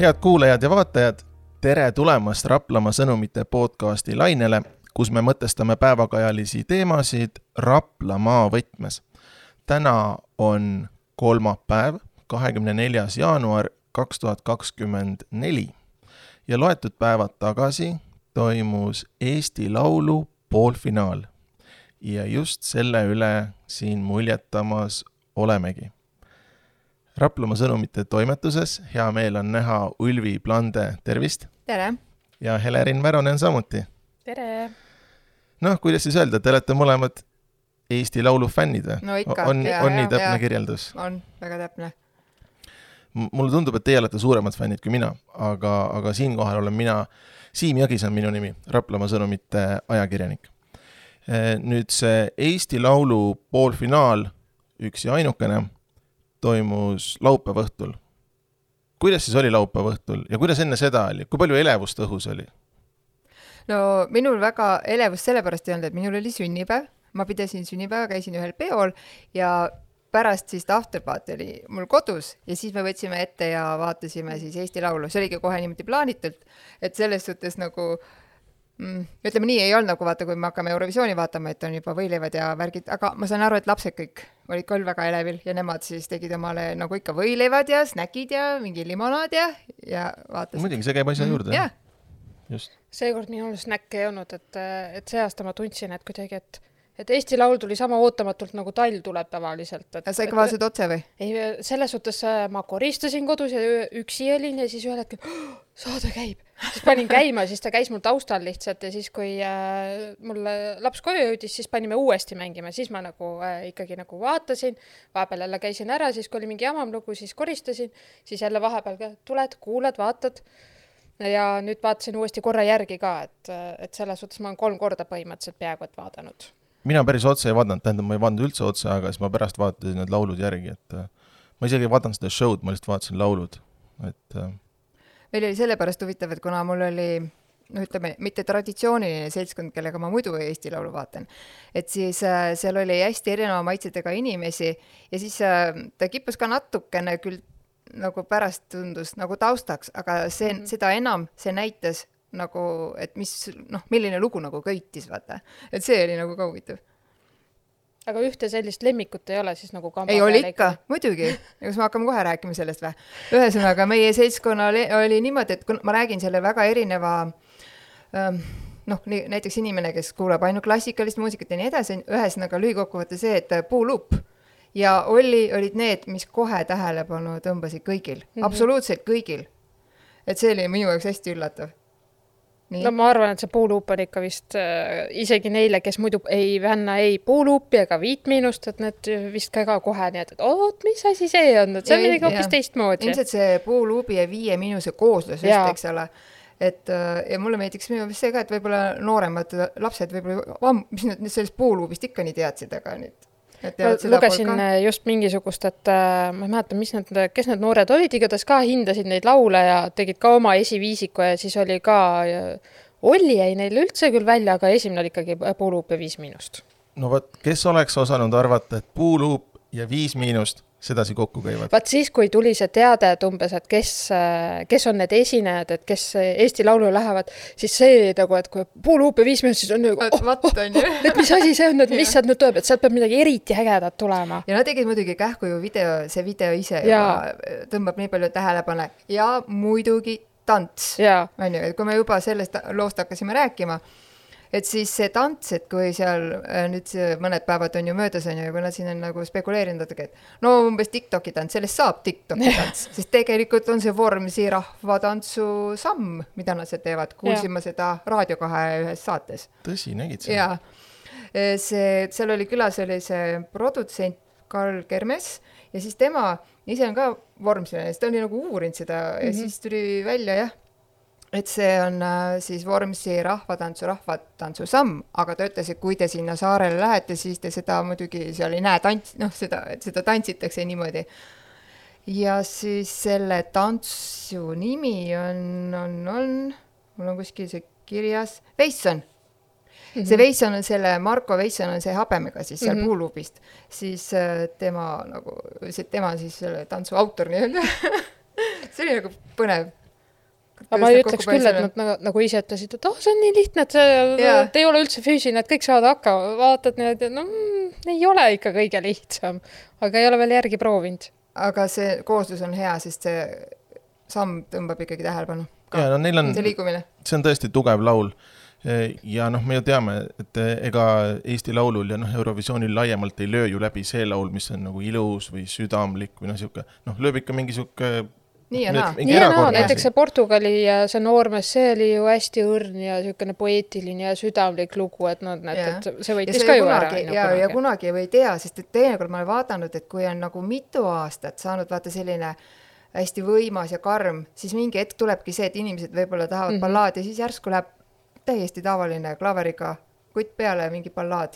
head kuulajad ja vaatajad, tere tulemast Raplamaa sõnumite podcasti lainele, kus me mõtestame päevakajalisi teemasid Raplamaa võtmes. täna on kolmapäev, kahekümne neljas jaanuar kaks tuhat kakskümmend neli ja loetud päevad tagasi toimus Eesti Laulu poolfinaal. ja just selle üle siin muljetamas olemegi Raplamaa sõnumite toimetuses, hea meel on näha Ulvi Plande, tervist! tere! ja Helerin Väronen samuti. tere! noh, kuidas siis öelda, te olete mõlemad Eesti Laulu fännid või? no ikka. on, on nii täpne ja. kirjeldus? on, väga täpne. mulle tundub, et teie olete suuremad fännid kui mina, aga, aga siinkohal olen mina, Siim Jagis on minu nimi, Raplamaa sõnumite ajakirjanik. nüüd see Eesti Laulu poolfinaal, üks ja ainukene toimus laupäeva õhtul. kuidas siis oli laupäeva õhtul ja kuidas enne seda oli, kui palju elevust õhus oli? no minul väga elevust sellepärast ei olnud, et minul oli sünnipäev, ma pidasin sünnipäeva, käisin ühel peol ja pärast siis afterparty oli mul kodus ja siis me võtsime ette ja vaatasime siis Eesti Laulu, see oligi kohe niimoodi plaanitult, et selles suhtes nagu äh, mm, ütleme nii, ei olnud nagu vaata, kui me hakkame Eurovisiooni vaatama, et on juba võileivad ja värgid, aga ma saan aru, et lapsed kõik olid küll väga elevil ja nemad siis tegid omale nagu ikka võileivad ja snäkid ja mingi limonaad ja, ja vaatasid. muidugi, see käib asja juurde mm,. jah. just. seekord minul snäkke ei olnud, et, et see aasta ma tundsin, et kuidagi, et et Eesti Laul tuli sama ootamatult, nagu talv tuleb tavaliselt. sa ikka vaatasid otse või? ei, selles suhtes äh, ma koristasin kodus ja üksi olin ja siis ühel hetkel saade käib. siis panin käima, siis ta käis mul taustal lihtsalt ja siis, kui äh, mul laps koju jõudis, siis panime uuesti mängima, siis ma nagu äh, ikkagi nagu vaatasin, vahepeal jälle käisin ära, siis kui oli mingi jamam lugu, siis koristasin, siis jälle vahepeal ka tuled, kuulad, vaatad ja nüüd vaatasin uuesti korra järgi ka, et, et selles suhtes ma olen kolm korda põhimõtteliselt peaaegu et vaadanud mina päris otse ei vaadanud, tähendab, ma ei vaadanud üldse otse, aga siis ma pärast vaatasin need laulud järgi, et äh, ma isegi ei vaadanud seda show'd, ma lihtsalt vaatasin laulud, et äh. meil oli sellepärast huvitav, et kuna mul oli noh, ütleme mitte traditsiooniline seltskond, kellega ma muidu Eesti Laulu vaatan, et siis äh, seal oli hästi erineva maitsetega inimesi ja siis äh, ta kippus ka natukene küll nagu pärast tundus nagu taustaks, aga see mm, -hmm. seda enam see näitas nagu, et mis noh, milline lugu nagu köitis, vaata. et see oli nagu ka huvitav. aga ühte sellist lemmikut ei ole siis nagu kamba ei, oli ikka, muidugi. kas me hakkame kohe rääkima sellest või? ühesõnaga, meie seltskonnal oli niimoodi, et ma räägin selle väga erineva ähm, noh, näiteks inimene, kes kuulab ainult klassikalist muusikat ja nii edasi, ühesõnaga lühikokkuvõte see, et puuluup ja Olli olid need, mis kohe tähelepanu tõmbasid kõigil mm, -hmm. absoluutselt kõigil. et see oli minu jaoks hästi üllatav Nii. no ma arvan, et see puuluup on ikka vist äh, isegi neile, kes muidu ei vänna ei puuluupi ega Viit Miinust, et need vist ka, ka kohe nii, et, oot, mis asi see on, et see on midagi hoopis teistmoodi. ilmselt see puuluubi ja Viie Miinuse kooslus just, eks ole et äh, ja mulle meeldiks minu meelest see ka, et võib-olla nooremad lapsed võib-olla, mis nad sellest puuluubist ikka nii teadsid, aga nüüd lugesin äh, just mingisugust, et äh, ma ei mäleta, mis need, kes need noored olid, igatahes ka hindasid neid laule ja tegid ka oma esiviisiku ja siis oli ka, Olli jäi neil üldse küll välja, aga esimene oli ikkagi Puuluup ja Viis Miinust. no vot, kes oleks osanud arvata, et Puuluup ja Viis Miinust sedasi kokku käivad. vaat siis, kui tuli see teade, et umbes, et kes, kes on need esinejad, et kes Eesti Laulule lähevad, siis see nagu, et kui puuluup ja viis minutit, siis on nagu oh, oh, oh, et mis asi see on, et mis sealt nüüd tuleb, et sealt peab midagi eriti ägedat tulema. ja nad tegid muidugi kähku ju video, see video ise ja. juba tõmbab nii palju tähelepanu ja muidugi tants, on ju, et kui me juba sellest loost hakkasime rääkima et siis see tants, et kui seal äh, nüüd see mõned päevad on ju möödas, on ju, ja kui nad siin on nagu spekuleerinud et no umbes Tiktoki tants, sellest saab Tiktoki tants, sest tegelikult on see Vormsi rahvatantsu samm, mida nad seal teevad, kuulsin ma seda Raadio kahe ühes saates. tõsi, nägid sa? jaa, äh, see, seal oli külas oli see produtsent Karl Kermes ja siis tema ise on ka vormsilane, siis ta oli nagu uurinud seda mm -hmm. ja mhm. siis tuli välja jah et see on äh, siis Vormsi rahvatantsu, rahvatantsu samm, aga ta ütles, et kui te sinna saarele lähete, siis te seda muidugi seal ei näe tants-, noh, seda, seda tantsitakse niimoodi. ja siis selle tantsu nimi on, on, on, mul on kuskil see kirjas, Veisson Mm -hmm. see Veisson on selle, Marko Veisson on see habemega siis seal mm -hmm. puuluubist, siis äh, tema nagu, see tema siis selle tantsu autor nii-öelda see oli nagu põnev aga ma ei ütleks küll, et nad nagu, nagu ise ütlesid, et oh, see on nii lihtne, et see yeah. ei ole üldse füüsiline, et kõik saavad hakkama, vaatad niimoodi, no mm, ei ole ikka kõige lihtsam, aga ei ole veel järgi proovinud. aga see kooslus on hea, sest see samm tõmbab ikkagi tähelepanu. ja no neil on, see on tõesti tugev laul ja noh, me ju teame, et ega Eesti Laulul ja noh, Eurovisioonil laiemalt ei löö ju läbi see laul, mis on nagu ilus või südamlik või noh, niisugune noh, lööb ikka mingi niisugune nii ja naa. nii ja naa, näiteks see Portugali ja see noormees, see oli ju hästi õrn ja niisugune poeetiline ja südamlik lugu, et noh, näed, et see võitis ka ju kunagi, ära. ja, ja kunagi ei või tea, sest et teinekord ma olen vaadanud, et kui on nagu mitu aastat saanud vaata selline hästi võimas ja karm, siis mingi hetk tulebki see, et inimesed võib-olla tahavad mm -hmm. ballaadi, siis järsku läheb täiesti tavaline klaveriga kutt peale mingi ballaad.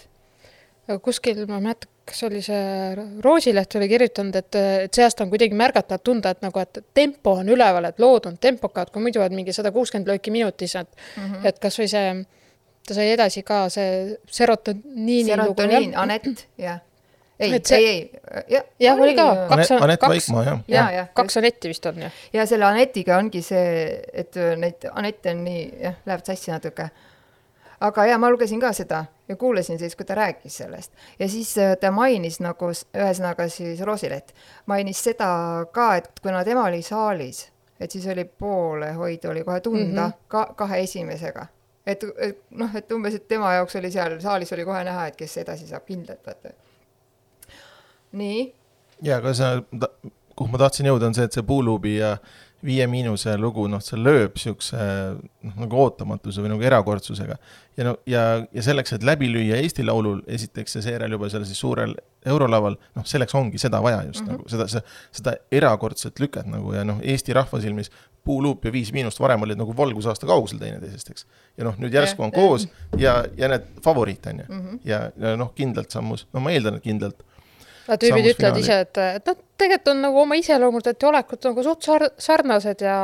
Kuskil ma ei mäleta, kas oli see Roosileht oli kirjutanud, et, et see aasta on kuidagi märgata, et tunda, et nagu, et tempo on üleval, et lood on tempokad, kui muidu on mingi sada kuuskümmend lööki minutis, et mm, -hmm. et kasvõi see, ta sai edasi ka see serotoniini. serotoniin, Anett, jah ei, ei, ei, jah. jah, oli ka kaks, Anett Vaikmaa, jah. ja, ja, kaks Anetti vist on, jah. ja selle Anetiga ongi see, et neid Anette on nii, jah, lähevad sassi natuke aga ja ma lugesin ka seda ja kuulasin siis, kui ta rääkis sellest ja siis äh, ta mainis nagu ühesõnaga siis Roosileht mainis seda ka, et kuna tema oli saalis, et siis oli poolehoidu oli kohe tunda mm -hmm. ka kahe esimesega. et, et noh, et umbes, et tema jaoks oli seal saalis oli kohe näha, et kes edasi saab kindlalt vaata. nii. ja, aga see, kuhu ma tahtsin jõuda, on see, et see Puuluubi ja Viie Miinuse lugu, noh, see lööb niisuguse noh, nagu ootamatuse või nagu erakordsusega ja no ja, ja selleks, et läbi lüüa Eesti Laulul esiteks ja seejärel juba seal siis suurel eurolaval, noh, selleks ongi seda vaja just mm -hmm. nagu seda, seda, seda erakordset lüket nagu ja noh, Eesti rahva silmis Puuluup ja Viis Miinust varem olid nagu valgusaasta kaugusel teineteisest, eks. ja noh, nüüd järsku on koos ja, ja need favoriit on ju -hmm. ja, ja noh, kindlalt sammus, no ma eeldan, et kindlalt aga tüübid ütlevad ise, et, et noh, tegelikult on nagu oma iseloomult, et olekud nagu suht sar-, sarnased ja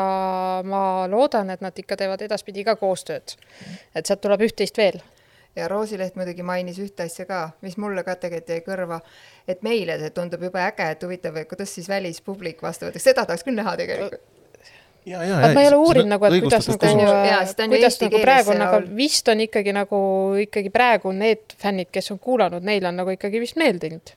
ma loodan, et nad ikka teevad edaspidi ka koostööd. et sealt tuleb üht-teist veel. ja Roosileht muidugi mainis ühte asja ka, mis mulle ka tegelikult jäi kõrva, et meile see tundub jube äge, et huvitav, et kuidas siis välispublik vastu võetakse, seda tahaks küll näha tegelikult. Ja, ja, aga ma ei ole uurinud nagu, et kuidas nagu, kuidas nagu praegu on, aga vist on ikkagi nagu ikkagi praegu need fännid, kes on kuulanud, neil on nagu ikkagi vist meeldinud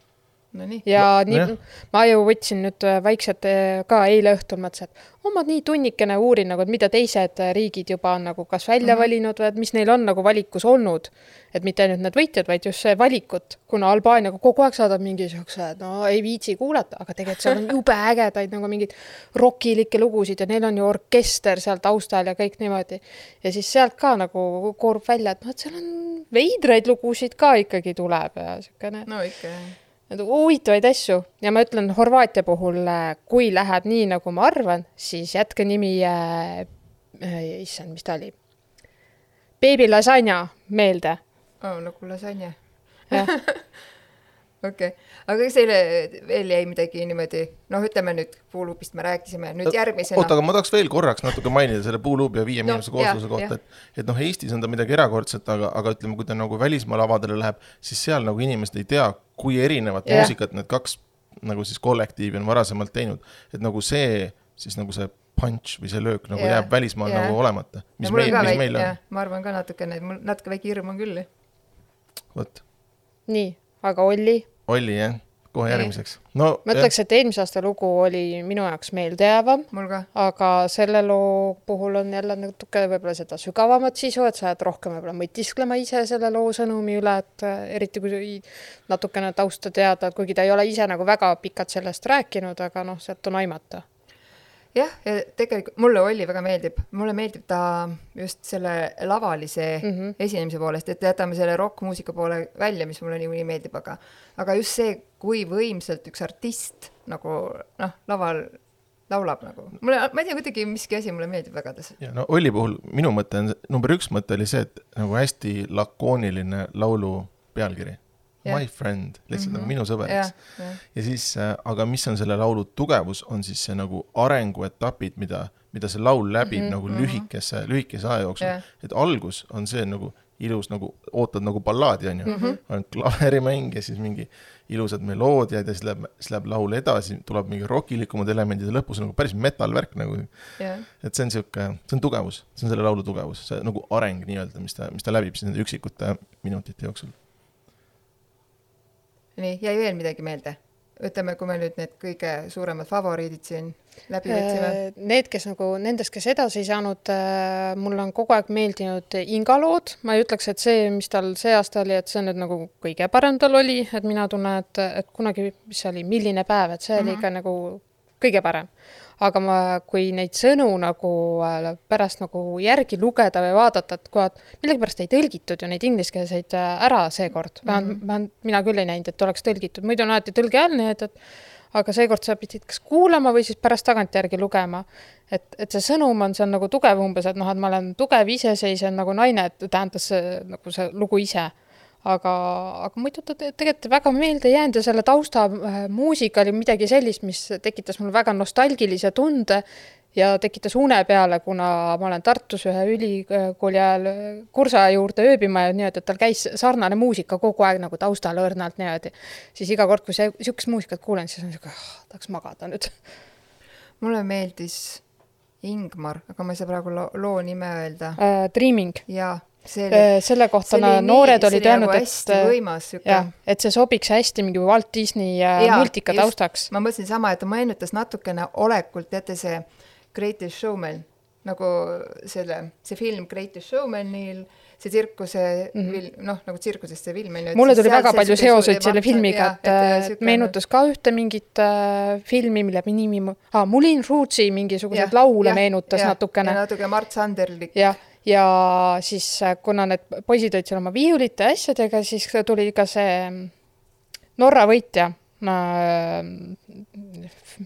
no nii. ja no, nii, ma ju võtsin nüüd äh, vaikselt äh, ka eile õhtul mõtlesin, et oh, ma nii tunnikene uurin nagu, et mida teised äh, riigid juba on nagu kas välja mm -hmm. valinud või et mis neil on nagu valikus olnud. et mitte ainult need võitjad, vaid just see valikut, kuna Albaania kogu aeg saadab mingi siukse, no ei viitsi kuulata, aga tegelikult seal on jube ägedaid nagu mingeid rokilikke lugusid ja neil on ju orkester seal taustal ja kõik niimoodi. ja siis sealt ka nagu koorub välja, et noh, et seal on veidraid lugusid ka ikkagi tuleb ja siukene. no ikka jah huvitavaid asju. Ja ma ütlen Horvaatia puhul, äh, kui läheb nii, nagu ma arvan, siis jätke nimi äh,, äh, issand, mis ta oli, beebi lasanja meelde. Oh,. nagu lasanja okei okay., aga kas teile veel jäi midagi niimoodi, noh, ütleme nüüd puuluupist me rääkisime, nüüd järgmisena. oota, aga ma tahaks veel korraks natuke mainida selle puuluubi ja viie no, miinuse koosluse kohta, et et noh, Eestis on ta midagi erakordset, aga, aga ütleme, kui ta nagu välismaa lavadele läheb, siis seal nagu inimesed ei tea, kui erinevat ja. muusikat need kaks nagu siis kollektiivi on varasemalt teinud, et nagu see siis nagu see punch või see löök nagu ja, jääb välismaal ja. nagu olemata. mis meil, mis meil on. ma arvan ka natukene, mul natuke väike hirm on küll. vot. nii aga Olli? Olli jah, kohe järgmiseks. no ma ütleks, et eelmise aasta lugu oli minu jaoks meeldejäävam, aga selle loo puhul on jälle natuke võib-olla seda sügavamat sisu, et sa jääd rohkem võib-olla mõtisklema ise selle loo sõnumi üle, et äh, eriti kui natukene tausta teada, kuigi ta ei ole ise nagu väga pikalt sellest rääkinud, aga noh, sealt on aimata jah, ja tegelikult mulle Olli väga meeldib, mulle meeldib ta just selle lavalise mm -hmm. esinemise poolest, et jätame selle rokkmuusika poole välja, mis mulle niikuinii meeldib, aga aga just see, kui võimsalt üks artist nagu noh, laval laulab nagu, mulle, ma ei tea, kuidagi miski asi mulle meeldib väga tas. ja no Olli puhul minu mõte on, number üks mõte oli see, et nagu hästi lakooniline laulu pealkiri. My friend, lihtsalt mm -hmm. nagu mhm. minu sõber, eks yeah,. Yeah. ja siis, äh, aga mis on selle laulu tugevus, on siis see nagu arenguetapid, mida, mida see laul läbib mm -hmm. nagu mhm. lühikese, lühikese aja jooksul yeah.. et algus on see nagu ilus nagu, ootad nagu ballaadi, on ju mm, -hmm. on klaverimäng ja siis mingi ilusad meloodiad ja siis läheb, siis läheb laul edasi, tuleb mingi rokilikumad elemendid ja lõpus on nagu päris metal värk nagu. jah, et see on sihuke, see on tugevus, see on selle laulu tugevus, see nagu areng nii-öelda, mis ta, mis ta läbib siis nende üksikute minutite jooksul. nii, jäi veel midagi meelde? ütleme, kui me nüüd need kõige suuremad favoriidid siin läbi võtsime. Need, kes nagu nendest, kes edasi ei saanud, mulle on kogu aeg meeldinud Inga lood, ma ei ütleks, et see, mis tal see aasta oli, et see nüüd nagu kõige parem tal oli, et mina tunnen, et, et kunagi, mis see oli, Milline päev, et see mm -hmm. oli ikka nagu kõige parem. Aga ma, kui neid sõnu nagu äh, pärast nagu järgi lugeda või vaadata, et kurat, millegipärast ei tõlgitud ju neid ingliskeelseid äh, ära seekord, vähemalt mm -hmm., mina küll ei näinud, et oleks tõlgitud, muidu on alati tõlge all, nii et, et aga seekord sa pidid kas kuulama või siis pärast tagantjärgi lugema. et, et see sõnum on seal nagu tugev umbes, et noh, et ma olen tugev iseseisev nagu naine, et tähendas see nagu see lugu ise. aga, aga muidu ta te- tegelikult väga meelde jäänud ja selle tausta äh, muusika oli midagi sellist, mis tekitas mul väga nostalgilise tunde ja tekitas une peale, kuna ma olen Tartus ühe ülikooli ajal äh, kursaja juurde ööbima ja et tal käis sarnane muusika kogu aeg nagu taustal õrnalt niimoodi. siis iga kord, kui see, niisugust muusikat kuulen, siis on niisugune, tahaks magada nüüd. mulle meeldis Ingmar, aga ma ei saa praegu loo, loo nime öelda. Uh, Dreaming, jaa, oli, selle kohta oli noored nii- olid öelnud, nagu et hästi võimas jah, et see sobiks hästi mingi Walt Disney äh, Jaa, multika just. taustaks. ma mõtlesin sama, et ta meenutas natukene olekult, teate see Greatest Showman, nagu selle, see film Greatest Showmanil, see tsirkuse mm -hmm., noh, nagu tsirkusest see film on ju. Mulle tuli väga palju seoseid selle filmiga, et äh, meenutas ka ühte mingit äh, filmi, mille nimi mu- ah,, Moulin Rouge'i mingisuguseid laule meenutas natukene. natuke Mart Sanderlik. jah, ja siis äh, kuna need poisid olid seal oma viiulite ja asjadega, siis tuli ka see mm, Norra võitja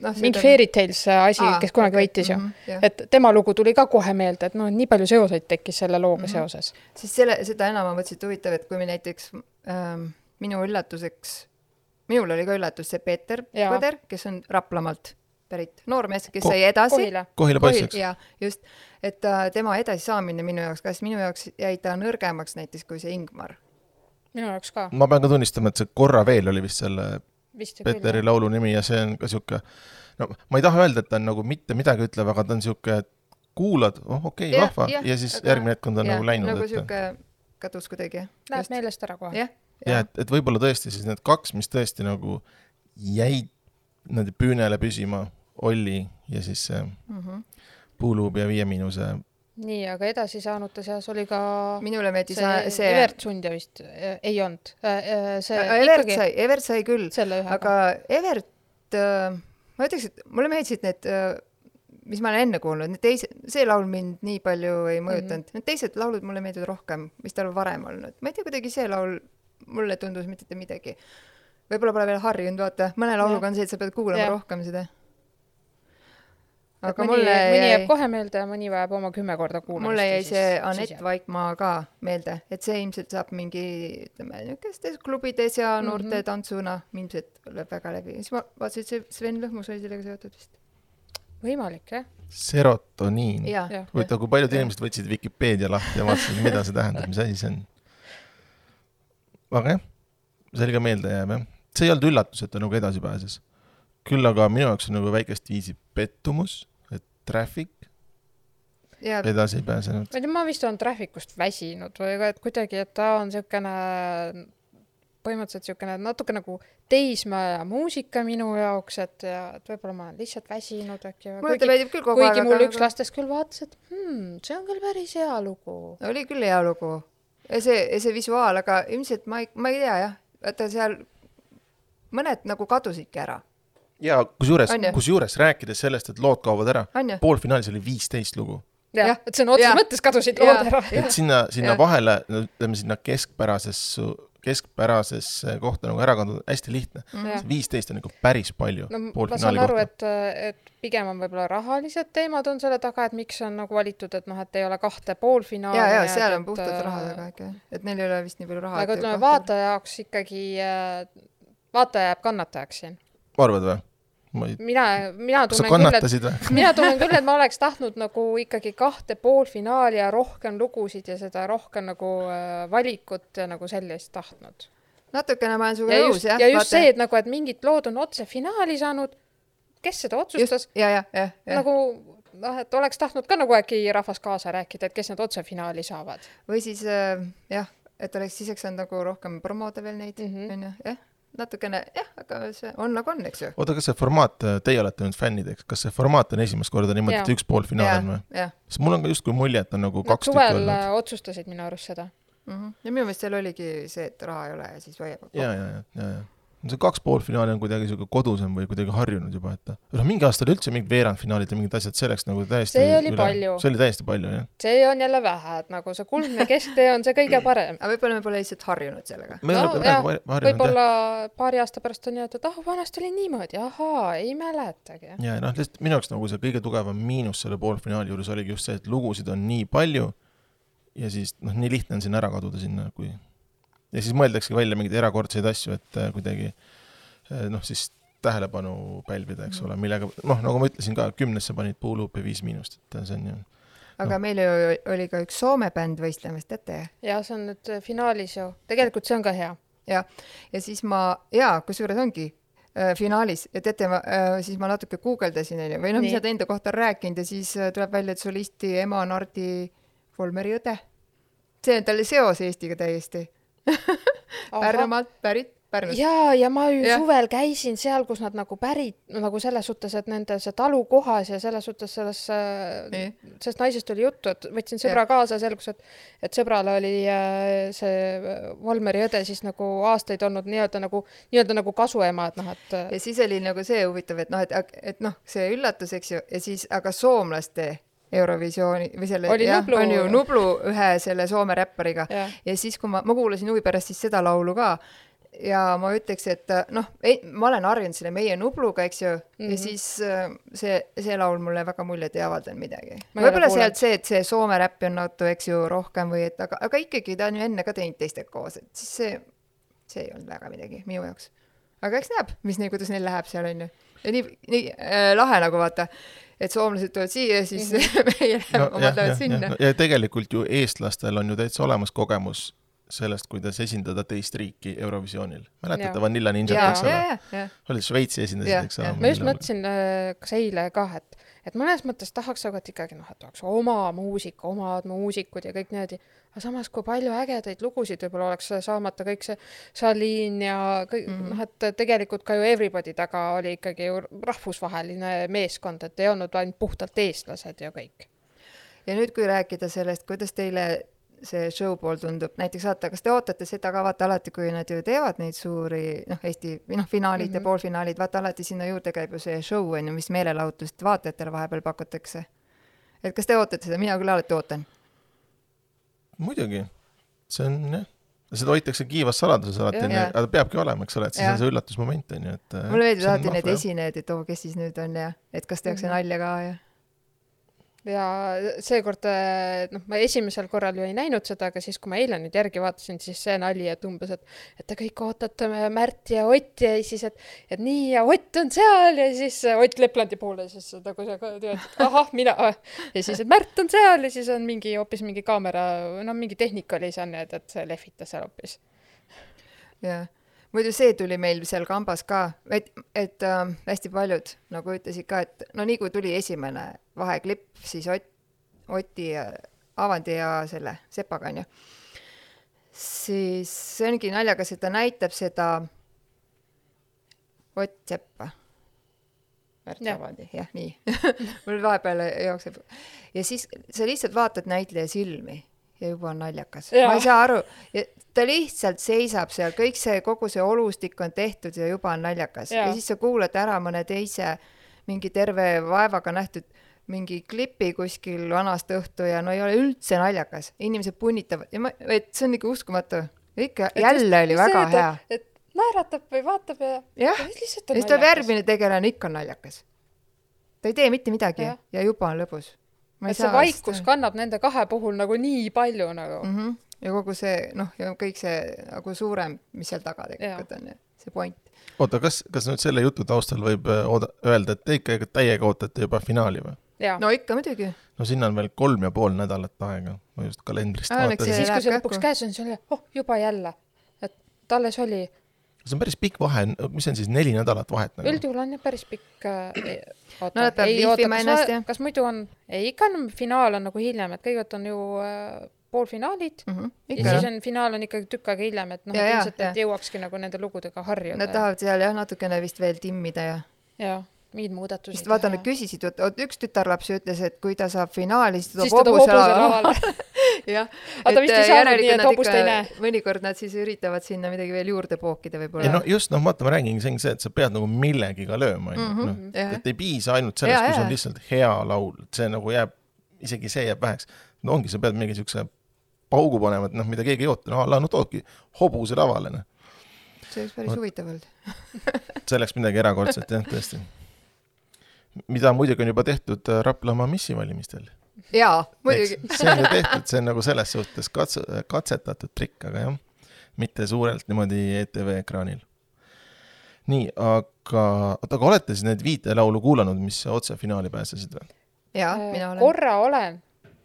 noh, mingi Fairy Tales asi, Aa, kes kunagi okei, võitis ju mhm, jah.. et tema lugu tuli ka kohe meelde, et noh, nii palju seoseid tekkis selle looga Mhm. seoses. siis selle, seda enam ma mõtlesin, et huvitav, et kui me näiteks ähm, minu üllatuseks, minul oli ka üllatus see Peeter. Põder, kes on Raplamaalt pärit noormees, kes Ko- sai edasi. Kohila. Kohila poiss, eks? jaa, just, et äh, tema edasisaamine minu jaoks, kas minu jaoks jäi ta nõrgemaks näiteks kui see Ingmar. minu jaoks ka, ma pean ka tunnistama, et see Korra veel oli vist selle vist Peteri küll. laulu nimi ja see on ka sihuke, no ma ei taha öelda, et ta on nagu mitte midagi ütlev, aga ta on sihuke, et kuulad, oh okei okay,, vahva ja siis aga- järgmine hetk on ta nagu läinud, nagu sihuke kadus kuidagi. Läheb meelest ära kohe. jah, ja et, et võib-olla tõesti siis need kaks, mis tõesti nagu jäid nende püünele püsima, Olli ja siis see mm -hmm. Puuluubi ja Viie Miinuse. nii, aga edasisaanute seas oli ka minule meeldis see, see. Evert Sundja vist äh, ei olnud. see Evert sai, Evert sai küll, aga Evert ma ütleks, et mulle meeldisid need mis ma olen enne kuulnud, need teised, see laul mind nii palju ei mõjutanud mm, -hmm. need teised laulud mulle meeldivad rohkem, mis tal varem olnud, ma ei tea, kuidagi see laul mulle tundus mitte midagi. Võib-olla pole veel harjunud, vaata, mõne lauluga on see, et sa pead kuulama Jah. rohkem seda. aga aga mõni, mulle mõni jääb kohe meelde ja mõni vajab oma kümme korda kuulamist. mulle jäi see Anett. Vaikmaa ka meelde, et see ilmselt saab mingi, ütleme, niisugustes klubides ja Mhm. noorte mm -hmm. tantsuna ilmselt lööb väga läbi. siis ma vaatasin, et see Sven Lõhmus oli sellega seotud vist. võimalik jah, serotoniin. huvitav, kui paljud inimesed võtsid Vikipeedia lahti ja vaatasid, mida see tähendab, mis asi see on. aga jah, see oli ka meeldejääv jah. see ei olnud üllatus, et ta nagu edasi pääses. küll aga minu jaoks on nagu väikest viisi pettumus, et Traffic ja edasi ei pääsenud. ma ei tea, ma vist olen Trafficust väsinud või et kuidagi, et ta on niisugune põhimõtteliselt niisugune natuke nagu teismeaja muusika minu jaoks, et, et võib-olla ma olen lihtsalt väsinud äkki. mulle ta meeldib küll kogu kuigi aeg, mul aga üks lastest küll vaatas, et hmm, see on küll päris hea lugu. oli küll hea lugu. ja see, ja see visuaal, aga ilmselt ma ei, ma ei tea jah, vaata seal mõned nagu kadusidki ära, ja kusjuures kusjuures rääkides sellest, et lood kaovad ära, poolfinaalis oli viisteist lugu. jah Jah., et sõna otseses mõttes kadusid lood ära. et sinna, sinna jah. vahele, ütleme sinna keskpärasesse, keskpärasesse kohta nagu ära kanda, hästi lihtne. Jah. viisteist on ikka päris palju no ma saan aru, et, et pigem on võib-olla rahalised teemad on selle taga, et miks on nagu valitud, et noh, et ei ole kahte poolfinaali. ja, ja seal on puhtalt raha taga ikka, et neil ei ole vist nii palju raha. aga ütleme, vaataja jaoks ikkagi, vaataja jääb kannatajaks siin. arvad või? Ma ei, mina, mina tunnen küll, et mina tunnen küll, et ma oleks tahtnud nagu ikkagi kahte poolfinaali ja rohkem lugusid ja seda rohkem nagu äh, valikut ja nagu sellist tahtnud. natukene ma olen sinuga ja nõus just, jah. ja just see, et nagu, et mingid lood on otse finaali saanud, kes seda otsustas, nagu noh, et oleks tahtnud ka nagu äkki rahvas kaasa rääkida, et kes need otse finaali saavad. või siis äh, jah, et oleks siis saanud nagu rohkem promoda veel neid, Mhm. onju, jah, natukene jah, aga see on nagu on, eks ju. oota, kas see formaat, teie olete nüüd fännideks, kas see formaat on esimest korda niimoodi, et üks poolfinaal on või? sest mul on ka justkui mulje, et on nagu kaks tükki suvel olnud. äh, otsustasid minu arust seda. Mhm. ja minu meelest seal oligi see, et raha ei ole ja siis hoiab. ja, ja, ja, ja, ja. See kaks poolfinaali on kuidagi sihuke kodusem või kuidagi harjunud juba, et noh, mingi aasta oli üldse mingid veerandfinaalid ja mingid asjad selleks nagu täiesti See oli palju. see oli täiesti palju, jah. see on jälle vähe, et nagu see kuldne kesktee on see kõige parem. aga võib-olla me pole lihtsalt harjunud sellega. me No võib-olla paari aasta pärast on nii-öelda, et ah, vanasti oli niimoodi, ahaa, ei mäletagi. ja noh, lihtsalt minu jaoks nagu see kõige tugevam miinus selle poolfinaali juures oligi just see, et lugusid on nii palju ja siis noh, nii lihtne on sinna ära kaduda sinna, kui ja siis mõeldaksegi välja mingeid erakordseid asju, et äh, kuidagi äh, noh, siis tähelepanu pälvida, eks ole, millega noh, nagu ma ütlesin ka, kümnesse panid Puuluup ja Viis Miinust, et see on ju aga meil ju oli ka üks Soome bänd võistlemas, teate? ja see on nüüd äh, finaalis ju, tegelikult see on ka hea. ja, ja siis ma, jaa, kusjuures ongi äh, finaalis ja teate, ma äh, siis ma natuke guugeldasin onju või noh, mis nad enda kohta on rääkinud ja siis äh, tuleb välja, et solisti ema on Hardi Volmeri õde. see on talle seos Eestiga täiesti. Pärnumaalt pärit, Pärnust. ja, ja ma ju Jah. suvel käisin seal, kus nad nagu pärit, nagu selles suhtes, et nende see talu kohas ja selles suhtes selles, nii, sellest naisest oli juttu, et võtsin sõbra kaasa, selgus, et et sõbrale oli äh, see Volmeri õde siis nagu aastaid olnud nii-öelda nagu, nii-öelda nagu kasuema, et noh, et ja siis oli nagu see huvitav, et noh, et, et noh, see üllatus, eks ju, ja siis aga soomlaste Eurovisiooni või selle jah, Nublu- on ju Nublu ühe selle Soome räppariga jah, ja siis, kui ma, ma kuulasin huvi pärast siis seda laulu ka ja ma ütleks, et noh, ma olen harjunud selle Meie Nubluga, eks ju mm, -hmm. ja Mhm. siis äh, see, see laul mulle väga muljet ei avaldanud midagi. Võib-olla sealt see, et see Soome räppi on natuke, eks ju, rohkem või et aga, aga ikkagi ta on ju enne ka teinud teistega koos, et siis see, see ei olnud väga midagi minu jaoks. aga eks näeb, mis neil, kuidas neil läheb seal onju. Ja nii, nii äh, lahe nagu vaata, et soomlased tulevad siia ja siis -hmm. meie läheme, omad lähevad sinna. ja tegelikult ju eestlastel on ju täitsa olemas kogemus sellest, kuidas esindada teist riiki Eurovisioonil. mäletate. Vanilla Ninjat, ja, eks ole? olid Šveitsi esindasid, eks ole? ma just mõtlesin äh, kas eile ka, et, et mõnes mõttes tahaks nagu, et ikkagi noh, et oleks oma muusika, omad muusikud ja kõik niimoodi, aga samas, kui palju ägedaid lugusid võib-olla oleks saamata kõik see Salin ja kõik mm. -hmm. noh, et tegelikult ka ju Everybody taga oli ikkagi ju rahvusvaheline meeskond, et ei olnud ainult puhtalt eestlased ja kõik. ja nüüd, kui rääkida sellest, kuidas teile see show pool tundub, näiteks vaata, kas te ootate seda ka vaata alati, kui nad ju teevad neid suuri noh, Eesti noh, finaalid mm -hmm. ja Mhm. poolfinaalid, vaata alati sinna juurde käib ju see show on ju, mis meelelahutust vaatajatele vahepeal pakutakse. et kas te ootate seda, mina küll alati ootan. muidugi, see on jah, seda hoitakse kiivas saladuses alati aga peabki olema, eks ole, et siis Jah. on see üllatusmoment onju, et. mulle meeldivad alati need. esinejad, et oo, kes siis nüüd on ja et kas tehakse Mhm. nalja ka ja ja seekord, noh, ma esimesel korral ju ei näinud seda, aga siis, kui ma eile nüüd järgi vaatasin, siis see nali, et umbes, et, et te kõik ootate Märt ja Otti ja siis, et, et nii ja Ott on seal ja siis Ott Leplandi poole siis nagu sa tead, ahah, mina. ja siis, et Märt on seal ja siis on mingi hoopis mingi kaamera, no mingi tehnika oli seal, nii et, et see lehvitas seal hoopis. jah, muidu see tuli meil seal kambas ka, et, et äh, hästi paljud nagu ütlesid ka, et no nii kui tuli esimene vaheklipp, siis Ott, Oti ja Avandi ja selle Sepaga onju, siis see ongi naljakas, et ta näitab seda Ott Seppa. Märt. Avandi, jah, nii mul vahepeal jookseb ja siis sa lihtsalt vaatad näitleja silmi ja juba on naljakas. Ma ei saa aru, ta lihtsalt seisab seal, kõik see, kogu see olustik on tehtud ja juba on naljakas ja, ja siis sa kuulad ära mõne teise mingi terve vaevaga nähtud mingi klipi kuskil vanast õhtu ja no ei ole üldse naljakas, inimesed punnitavad ja ma, et see on ikka uskumatu. ikka Et jälle just oli see, väga et- hea. et naeratab või vaatab ja jah, ja siis tuleb järgmine tegelane, ikka on naljakas. ta ei tee mitte midagi ja, ja juba on lõbus. Et see vaikus kannab nende kahe puhul nagu nii palju nagu mm. mm. -hmm. ja kogu see noh, ja kõik see nagu suurem, mis seal taga tegelikult on ju, see point. oota, kas, kas nüüd selle jutu taustal võib äh, ooda-, öelda, et te ikka täiega ootate juba finaali või? no ikka muidugi. no sinna on veel kolm ja pool nädalat aega, ma just kalendrist vaatasin siis, kui see lõpuks käes on, siis on jälle, oh juba jälle. et alles oli. See on päris pikk vahe, mis see on siis neli nädalat vahet nagu? üldjuhul on jah päris pikk äh,. No nad peavad lihvima ennast ja- kas muidu on, ei ikka on finaal on nagu hiljem, et kõigepealt on ju äh, poolfinaalid mm. -hmm. ja ikka siis jah, on finaal on ikkagi tükk aega hiljem, et noh, Ja, et ja, ilmselt, et ja. jõuakski nagu nende lugudega harjuda nad. tahavad seal jah natukene vist veel timmida ja jah, mingeid muudatusi. sest vaata, nad küsisid, vot üks tütarlaps ju ütles, et kui ta saab finaali, siis siis ta toob hobuse lavale. jah, Aga ta vist ei saanud nii, et hobust ei näe. mõnikord nad siis üritavad sinna midagi veel juurde pookida võib-olla no. just, noh, vaata, ma räägingi, see ongi see, et sa pead nagu millegiga lööma, onju, Mhm, noh, et ei piisa ainult sellest, kui sul on lihtsalt hea laul, see nagu jääb, isegi see jääb väheks. no ongi, sa pead mingi siukse paugu panema, et noh, mida keegi ei oota, no alla no toodki hobuse lavale, noh. see oleks päris huvitav olnud. see oleks midagi erakordset jah, tõesti. mida muidugi on juba tehtud äh, Raplamaa missivalimistel. jaa, muidugi. see on ju tehtud, see on nagu selles suhtes katse, katsetatud trikk, aga jah, mitte suurelt niimoodi ETV ekraanil. nii, aga, oota, aga olete siis need viite laulu kuulanud, mis otse finaali pääsesid või? jaa, mina olen. Äh, korra olen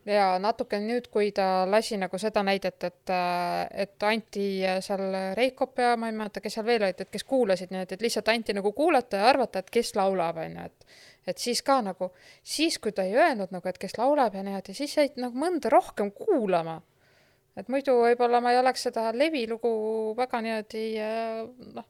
ja natuke nüüd, kui ta lasi nagu seda näidet, et, et anti seal Reikop ja ma ei mäleta, kes seal veel olid, et kes kuulasid niimoodi, et lihtsalt anti nagu kuulata ja arvata, et kes laulab, onju, et et siis ka nagu, siis kui ta ei öelnud nagu, et kes laulab ja niimoodi, siis jäid nagu mõnda rohkem kuulama. et muidu võib-olla ma ei oleks seda Levi lugu väga niimoodi äh, noh,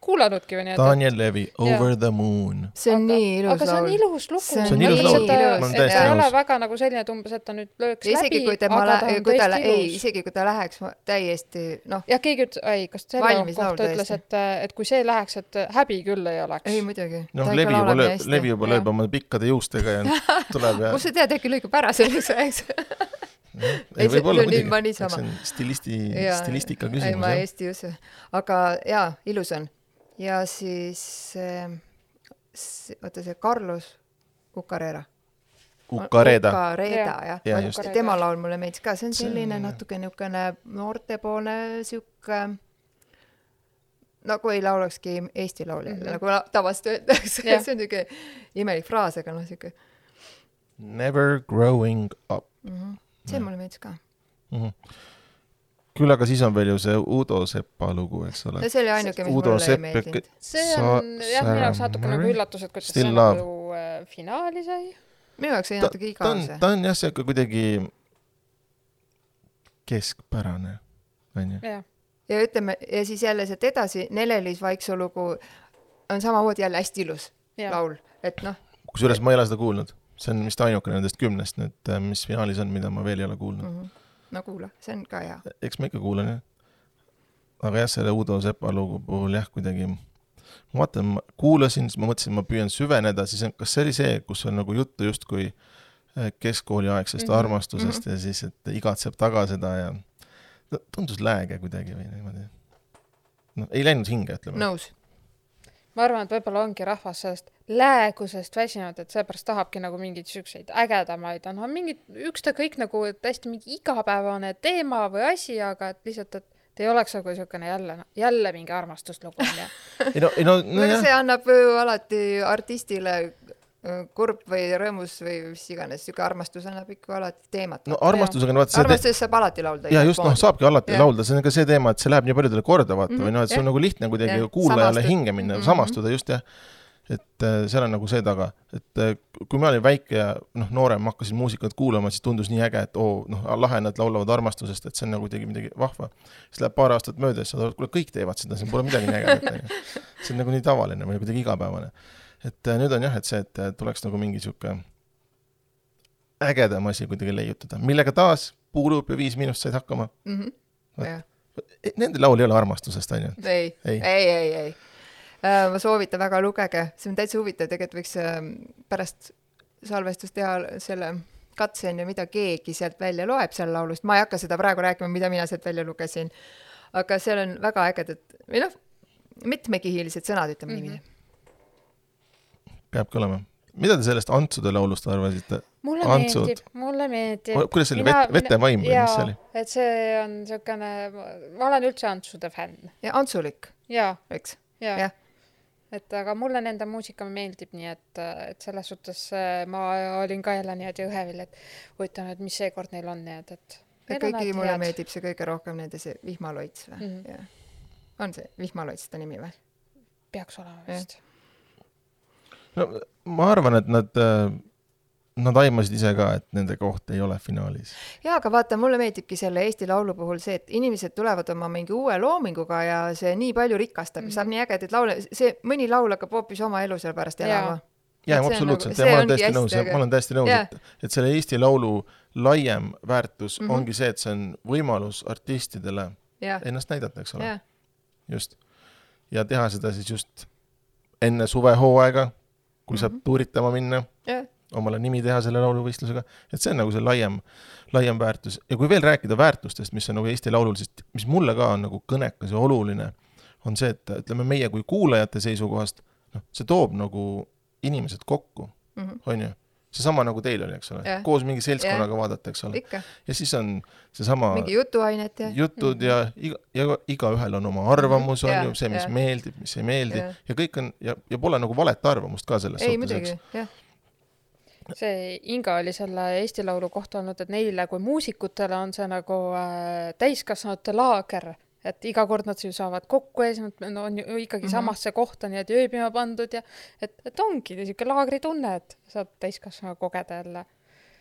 kuulanudki või niimoodi. Daniel Levi, Over the Moon. see on nii ilus aga see on laul. ilus lugu. See on ilus laul. Ma olen et täiesti ta ei ole nõus. väga nagu selline, et umbes, et ta nüüd lööks isegi läbi, aga ta on kui ta, ei, isegi kui ta läheks ma- täiesti noh, jah, keegi ütles, ei, kas selle laul kohta ütles, et, et kui see läheks, et häbi küll ei oleks. ei muidugi. noh, Levi juba lööb, Levi juba lööb oma pikkade juustega ja tuleb ja kust sa tead, äkki lõikab ära selleks ajaks? ei Ei, see- võib-olla ma muidugi, see on stilisti, stilistika ei, küsimus ma jah. hästi ei usu. aga jaa, ilus on. Ja siis oota see Carlos Cucarera. Ukareda, Cucareda jah ja, just. ja.. tema laul mulle meeldis ka, see on See selline natuke niisugune noortepoolne sihuke nagu ei laulakski Eesti laulja mm. -hmm. nagu tavaliselt öeldakse Jah. see on niisugune imelik fraas, aga noh, sihuke Never growing up mm. -hmm. see mulle meeldis ka. mm. -hmm. Küll aga siis on veel ju see Udo Sepa lugu, eks ole no. see oli ainuke, mis Udo mulle ei meeldinud. see on jah, minu jaoks natuke nagu üllatus, et kuidas see nagu äh, finaali sai. minu jaoks oli ta natuke ta on igav, see. ta on jah, sihuke kuidagi keskpärane, onju. ja ütleme, ja siis jälle sealt edasi, Nele-Liis Vaiksoo lugu on samamoodi jälle hästi ilus jah. laul, et noh, kusjuures ma ei ole seda kuulnud, see on vist ainukene nendest kümnest nüüd, mis finaalis on, mida ma veel ei ole kuulnud. mm -hmm. No kuula, see on ka hea. eks ma ikka kuulan jah. aga jah, selle Udo Sepa lugu puhul jah, kuidagi ma vaatan, ma kuulasin, siis ma mõtlesin, ma püüan süveneda, siis on- kas see oli see, kus on nagu juttu justkui äh, keskkooliaegsest mm -hmm. armastusest mm -hmm. ja siis, et igatseb taga seda ja no, tundus lääge kuidagi või niimoodi. noh, ei läinud hinge, ütleme nõus. Ma arvan, et võib-olla ongi rahvas sellest läägusest väsinud, et seepärast tahabki nagu mingeid siukseid ägedamaid, noh, mingid ükskõik nagu hästi mingi igapäevane teema või asi, aga et lihtsalt, et ei oleks nagu niisugune jälle, jälle mingi armastuslugu onju. ei no, ei no, no nojah see annab ju alati artistile kurb või rõõmus või mis iganes, sihuke armastus annab ikka alati teemat no armastusega on vaata see armastusest saab alati laulda. ja just noh, saabki alati Jah. laulda, see on ka see teema, et see läheb nii paljudele korda vaata mm -hmm, või Mhm, noh, et see on jah. nagu lihtne kuidagi kuulajale hinge minna mm. -hmm. samastuda just jah. et äh, seal on nagu see taga, et äh, kui ma olin väike ja noh, noorem, hakkasin muusikat kuulama, siis tundus nii äge, et oo, noh, lahe, nad laulavad armastusest, et see on nagu kuidagi midagi vahva. siis läheb paar aastat mööda ja siis saad aru, et kuule, kõik teevad seda, siin pole midagi nii ägedat, see on nagu nii tavaline või kuidagi igapäevane. Et äh, nüüd on jah, et see, et äh, tuleks nagu mingi sihuke ägedam asi kuidagi leiutada, millega taas Puuluup ja Viis Miinust said hakkama mm. -hmm. Jah, Nende laul ei ole armastusest, onju. ei, Ei. ei, ei, ei, ei.. ma soovitan väga, lugege, see on täitsa huvitav, tegelikult võiks ähm, pärast salvestust teha selle katse on ju, mida keegi sealt välja loeb seal laulust, ma ei hakka seda praegu rääkima, mida mina sealt välja lugesin. aga seal on väga ägedad või noh, mitmekihilised sõnad, ütleme Mhm. niiviisi. Peabki olema. mida te sellest Antsude laulust arvasite? mulle Antsud. meeldib, mulle meeldib. kuidas see oli, vete, vetevaim või mis see oli? et see on niisugune, ma olen üldse Antsude fänn ja Antsulik, eks. ja, Jah. ja., et aga mulle nende muusika meeldib, nii et, et selles suhtes äh, ma olin ka jälle niimoodi õhevil, et huvitav nüüd, mis seekord neil on, nii et, et. kõigile mulle meeldib see kõige rohkem nende see vihmaloits või mm., on see vihmaloits ta nimi või? peaks olema vist. No ma arvan, et nad, nad aimasid ise ka, et nende koht ei ole finaalis. jaa, aga vaata, mulle meeldibki selle Eesti Laulu puhul see, et inimesed tulevad oma mingi uue loominguga ja see nii palju rikastab mm, -hmm. saab nii ägedaid laule, see mõni laul hakkab hoopis oma elu seal pärast elama. jaa, absoluutselt nagu- ja ma olen täiesti nõus, ma olen täiesti nõus, et, et selle Eesti Laulu laiem väärtus mm. -hmm. ongi see, et see on võimalus artistidele jah, ennast näidata, eks ole, just. ja teha seda siis just enne suvehooaega, kui mm -hmm. saab Mhm. tuuritama minna, jah, omale nimi teha selle lauluvõistlusega, et see on nagu see laiem, laiem väärtus ja kui veel rääkida väärtustest, mis on nagu Eesti Laulul, siis mis mulle ka on nagu kõnekas ja oluline, on see, et ütleme meie kui kuulajate seisukohast, noh, see toob nagu inimesed kokku, mhm. on ju. Seesama nagu teil oli, eks ole. Jah., koos mingi seltskonnaga vaadata, eks ole, ja siis on seesama mingi jutuainet ja. jutud ja iga, ja igaühel on oma arvamus, on Jaa, ju, see, mis jaa. meeldib, mis ei meeldi. Jah. ja kõik on ja, ja pole nagu valet arvamust ka selles ei, suhtes, eks. muidugi, jah, see Inga oli selle Eesti Laulu kohta olnud, et neile kui muusikutele on see nagu äh, täiskasvanute laager, et iga kord nad ju saavad kokku ja siis nad on ju ikkagi mm. -hmm. samasse kohta niimoodi ööbima pandud ja et, et ongi niisugune laagritunne, et saad täiskasvanu kogeda jälle.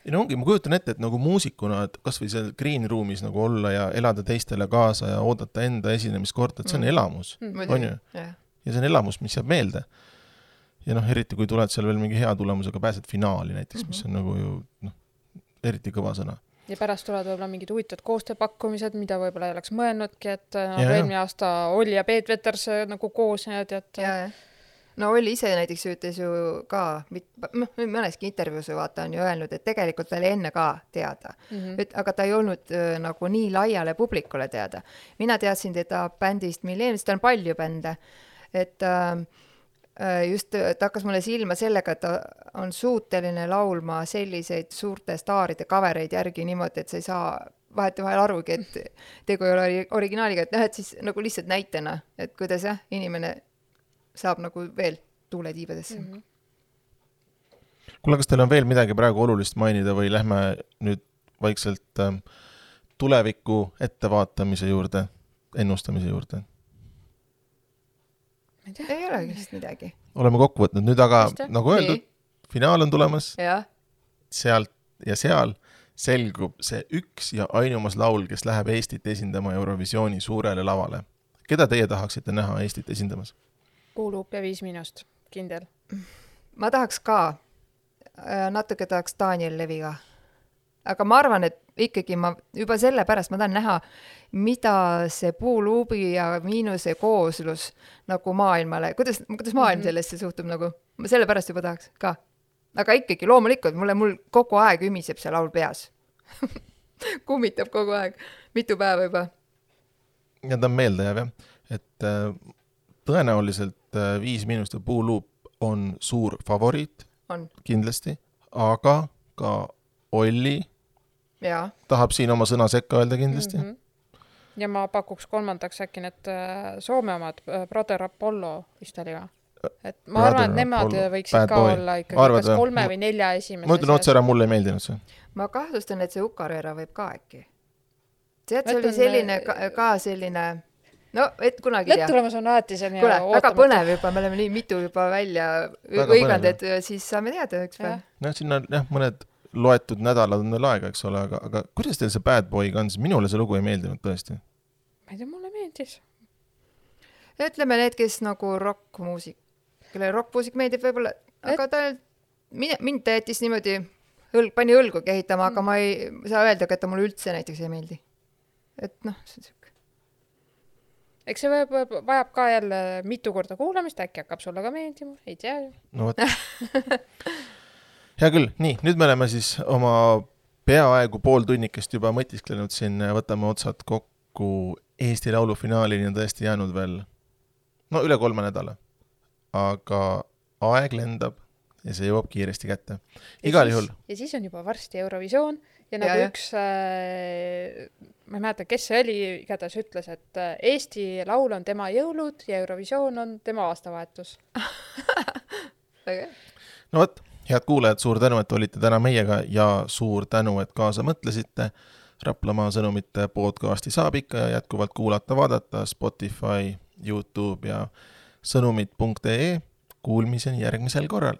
ei no ongi, ma kujutan ette, et nagu muusikuna, et kasvõi seal green room'is nagu olla ja elada teistele kaasa ja oodata enda esinemiskorda, et see on Mm. elamus. Mm. on muidugi ju, jah, ja see on elamus, mis jääb meelde. ja noh, eriti kui tuled seal veel mingi hea tulemusega, pääsed finaali näiteks mm, -hmm. mis on nagu ju noh, eriti kõva sõna. Ja pärast tulevad võib-olla mingid huvitavad koostööpakkumised, mida võib-olla ei oleks mõelnudki, et äh, nagu Jaa, jaa. eelmine aasta Olli ja Peet Veters äh, nagu koos niimoodi, et ja, jah. no Olli ise näiteks ütles ju ka, noh, mõneski intervjuus ju vaata on ju öelnud, et tegelikult ta oli enne ka teada mm -hmm. et aga ta ei olnud äh, nagu nii laiale publikule teada. mina teadsin teda bändist Millennium, sest tal on palju bände, et äh, äh, just äh, ta hakkas mulle silma sellega, et ta on suuteline laulma selliseid suurte staaride covereid järgi niimoodi, et sa ei saa vahetevahel arugi, et tegu ei ole ori- originaaliga, et noh, et siis nagu lihtsalt näitena, et kuidas jah, inimene saab nagu veel tuule tiibadesse mm. -hmm. kuule, kas teil on veel midagi praegu olulist mainida või lähme nüüd vaikselt ähm, tuleviku ettevaatamise juurde, ennustamise juurde? Ma ei tea. ei olegi vist midagi. oleme kokku võtnud nüüd, aga Vist jah. nagu öeldud, finaal on tulemas, sealt ja seal selgub see üks ja ainumas laul, kes läheb Eestit esindama Eurovisiooni suurele lavale. keda teie tahaksite näha Eestit esindamas? kuulub ja Viis Miinust, kindel. ma tahaks ka, natuke tahaks Daniel Levi ka. aga ma arvan, et ikkagi ma juba sellepärast ma tahan näha, mida see puuluubi ja miinuse kooslus nagu maailmale, kuidas, kuidas maailm Mhm. sellesse suhtub nagu, ma sellepärast juba tahaks ka. aga ikkagi loomulikult mulle, mul kogu aeg ümiseb see laul peas. kummitab kogu aeg, mitu päeva juba. ja ta on meeldejääv jah, et äh, tõenäoliselt äh, Viis Miinuste Puuluup on suur favoriit on, kindlasti, aga ka Olli tahab siin oma sõna sekka öelda kindlasti mm. Mhm. ja ma pakuks kolmandaks äkki need äh, Soome omad, Brother Apollo vist oli ka. et ma Brother arvan, et nemad Apollo, võiksid Bad ka Boy. olla ikkagi Arvad kas või? kolme või nelja esimese -hmm. ma ütlen otse ära, mulle ei meeldinud see. ma kahtlustan, et see Ukarera võib ka äkki. tead, see oli selline äh, ka, ka selline, no et kunagi ei tea. lõpptulemus on alati selline kuule, väga põnev juba, me oleme nii mitu juba välja hõiganud, et äh, siis saame teada üks päev Jah.. noh, on jah, mõned loetud nädalad on veel aega, eks ole, aga, aga kuidas teil see Bad Boy'ga on, sest minule see lugu ei meeldinud tõesti. ma ei tea, mulle meeldis. ütleme need, kes nagu rokkmuusik, kellele rokkmuusik meeldib võib-olla, aga ta, mine, mind ta jättis niimoodi õlg, pani õlgu kehitama, aga ma ei saa öelda ka, et ta mulle üldse näiteks ei meeldi. et noh, see on siuke, eks see võib, vajab ka jälle mitu korda kuulamist, äkki hakkab sulle ka meeldima, ei tea ju. no vot. hea küll, nii, nüüd me oleme siis oma peaaegu pool tunnikest juba mõtisklenud siin, võtame otsad kokku. Eesti Laulu finaalini on tõesti jäänud veel no üle kolme nädala. aga aeg lendab ja see jõuab kiiresti kätte. igal juhul. ja siis on juba varsti Eurovisioon ja Ja, nagu jah. üks äh,, ma ei mäleta, kes see oli, igatahes ütles, et äh, Eesti Laul on tema jõulud ja Eurovisioon on tema aastavahetus. väga hea. no vot, head kuulajad, suur tänu, et olite täna meiega ja suur tänu, et kaasa mõtlesite. Raplamaa sõnumite podcasti saab ikka jätkuvalt kuulata-vaadata Spotify, Youtube ja sõnumid.ee. Kuulmiseni järgmisel korral